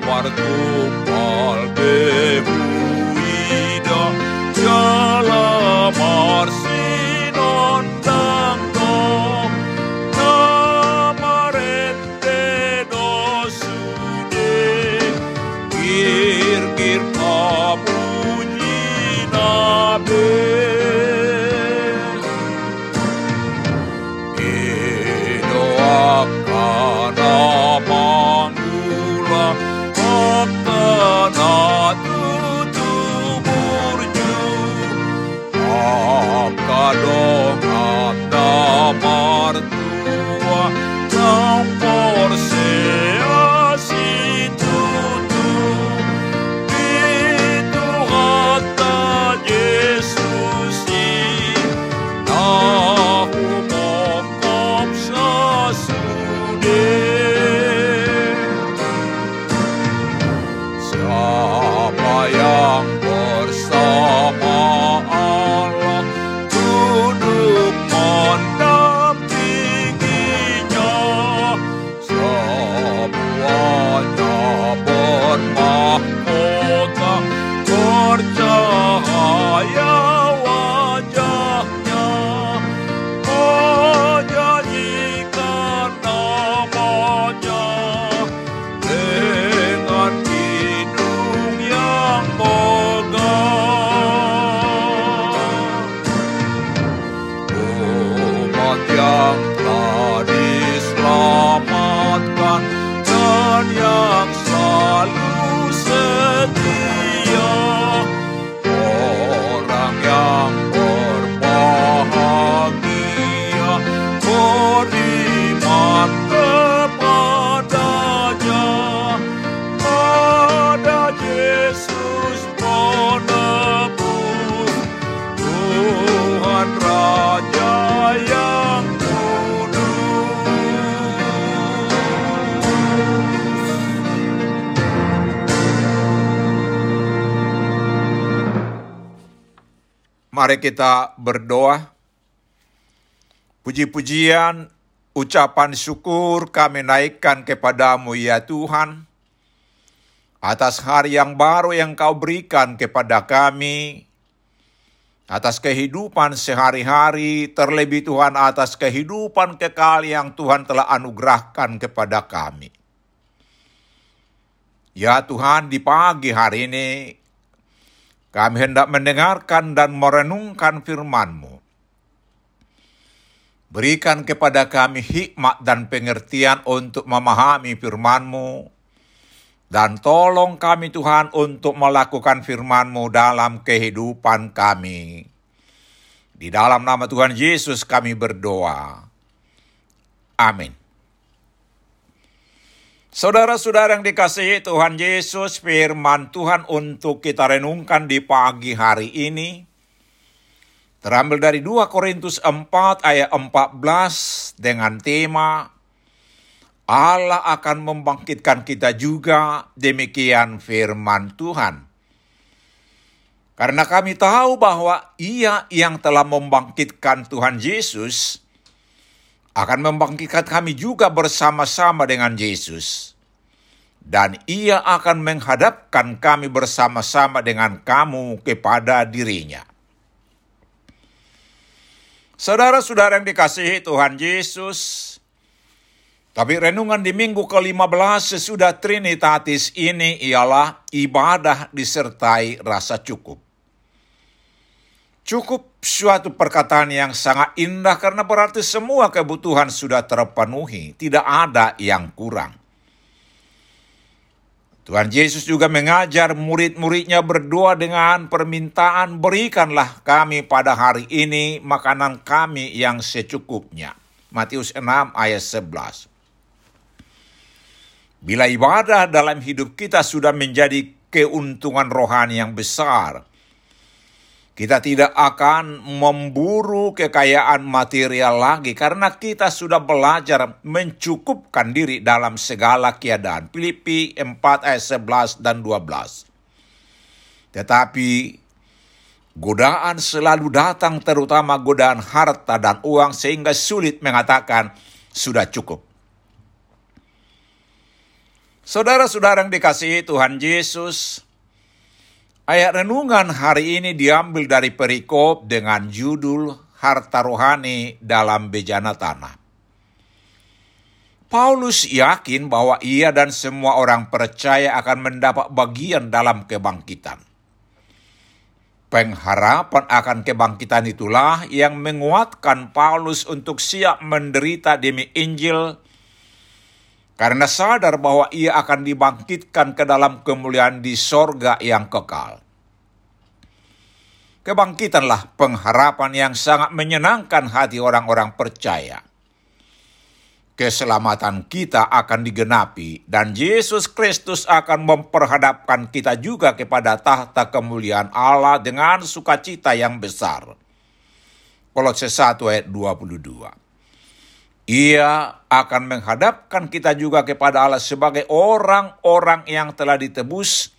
apartu palpe huida, jala marssin on tanto, tamarette dosude, Siapa yang bersama Allah duduk mendampinginya. Semuanya bermahkota bercahaya Mari kita berdoa. Puji-pujian, ucapan syukur kami naikkan kepadamu ya Tuhan. Atas hari yang baru yang kau berikan kepada kami. Atas kehidupan sehari-hari, terlebih Tuhan atas kehidupan kekal yang Tuhan telah anugerahkan kepada kami. Ya Tuhan, di pagi hari ini kami hendak mendengarkan dan merenungkan firman-Mu. Berikan kepada kami hikmat dan pengertian untuk memahami firman-Mu. Dan tolong kami Tuhan untuk melakukan firman-Mu dalam kehidupan kami. Di dalam nama Tuhan Yesus kami berdoa. Amin. Saudara-saudara yang dikasihi Tuhan Yesus, firman Tuhan untuk kita renungkan di pagi hari ini terambil dari 2 Korintus 4 ayat 14 dengan tema Allah akan membangkitkan kita juga, demikian firman Tuhan. Karena kami tahu bahwa Ia yang telah membangkitkan Tuhan Yesus akan membangkitkan kami juga bersama-sama dengan Yesus. Dan Ia akan menghadapkan kami bersama-sama dengan kamu kepada dirinya. Saudara-saudara yang dikasihi Tuhan Yesus, tapi renungan di minggu ke-15 sesudah Trinitatis ini ialah ibadah disertai rasa cukup. Cukup suatu perkataan yang sangat indah karena berarti semua kebutuhan sudah terpenuhi, tidak ada yang kurang. Tuhan Yesus juga mengajar murid-muridnya berdoa dengan permintaan berikanlah kami pada hari ini makanan kami yang secukupnya. Matius 6 ayat 11. Bila ibadah dalam hidup kita sudah menjadi keuntungan rohani yang besar, kita tidak akan memburu kekayaan material lagi karena kita sudah belajar mencukupkan diri dalam segala keadaan. Filipi 4 ayat 11 dan 12. Tetapi godaan selalu datang terutama godaan harta dan uang sehingga sulit mengatakan sudah cukup. Saudara-saudara yang dikasihi Tuhan Yesus, Ayat renungan hari ini diambil dari perikop dengan judul Harta Rohani dalam Bejana Tanah. Paulus yakin bahwa ia dan semua orang percaya akan mendapat bagian dalam kebangkitan. Pengharapan akan kebangkitan itulah yang menguatkan Paulus untuk siap menderita demi Injil karena sadar bahwa ia akan dibangkitkan ke dalam kemuliaan di sorga yang kekal. Kebangkitanlah pengharapan yang sangat menyenangkan hati orang-orang percaya. Keselamatan kita akan digenapi dan Yesus Kristus akan memperhadapkan kita juga kepada tahta kemuliaan Allah dengan sukacita yang besar. Kolose 1 ayat 22. Ia akan menghadapkan kita juga kepada Allah sebagai orang-orang yang telah ditebus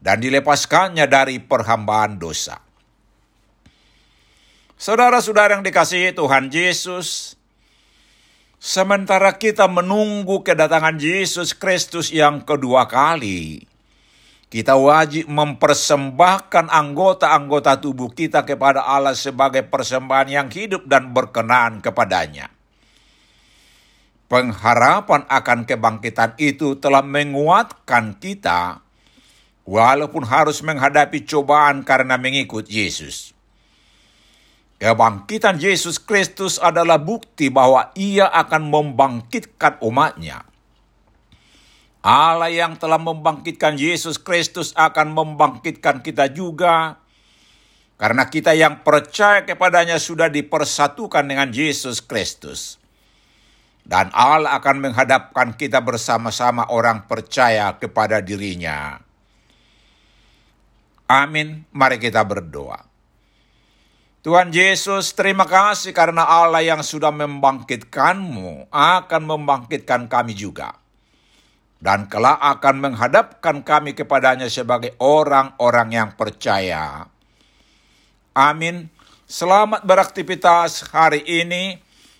dan dilepaskannya dari perhambaan dosa. Saudara-saudara yang dikasihi Tuhan Yesus, sementara kita menunggu kedatangan Yesus Kristus yang kedua kali, kita wajib mempersembahkan anggota-anggota tubuh kita kepada Allah sebagai persembahan yang hidup dan berkenan kepadanya pengharapan akan kebangkitan itu telah menguatkan kita, walaupun harus menghadapi cobaan karena mengikut Yesus. Kebangkitan Yesus Kristus adalah bukti bahwa Ia akan membangkitkan umatnya. Allah yang telah membangkitkan Yesus Kristus akan membangkitkan kita juga, karena kita yang percaya kepadanya sudah dipersatukan dengan Yesus Kristus dan Allah akan menghadapkan kita bersama-sama orang percaya kepada dirinya. Amin. Mari kita berdoa. Tuhan Yesus, terima kasih karena Allah yang sudah membangkitkanmu akan membangkitkan kami juga. Dan kelak akan menghadapkan kami kepadanya sebagai orang-orang yang percaya. Amin. Selamat beraktivitas hari ini.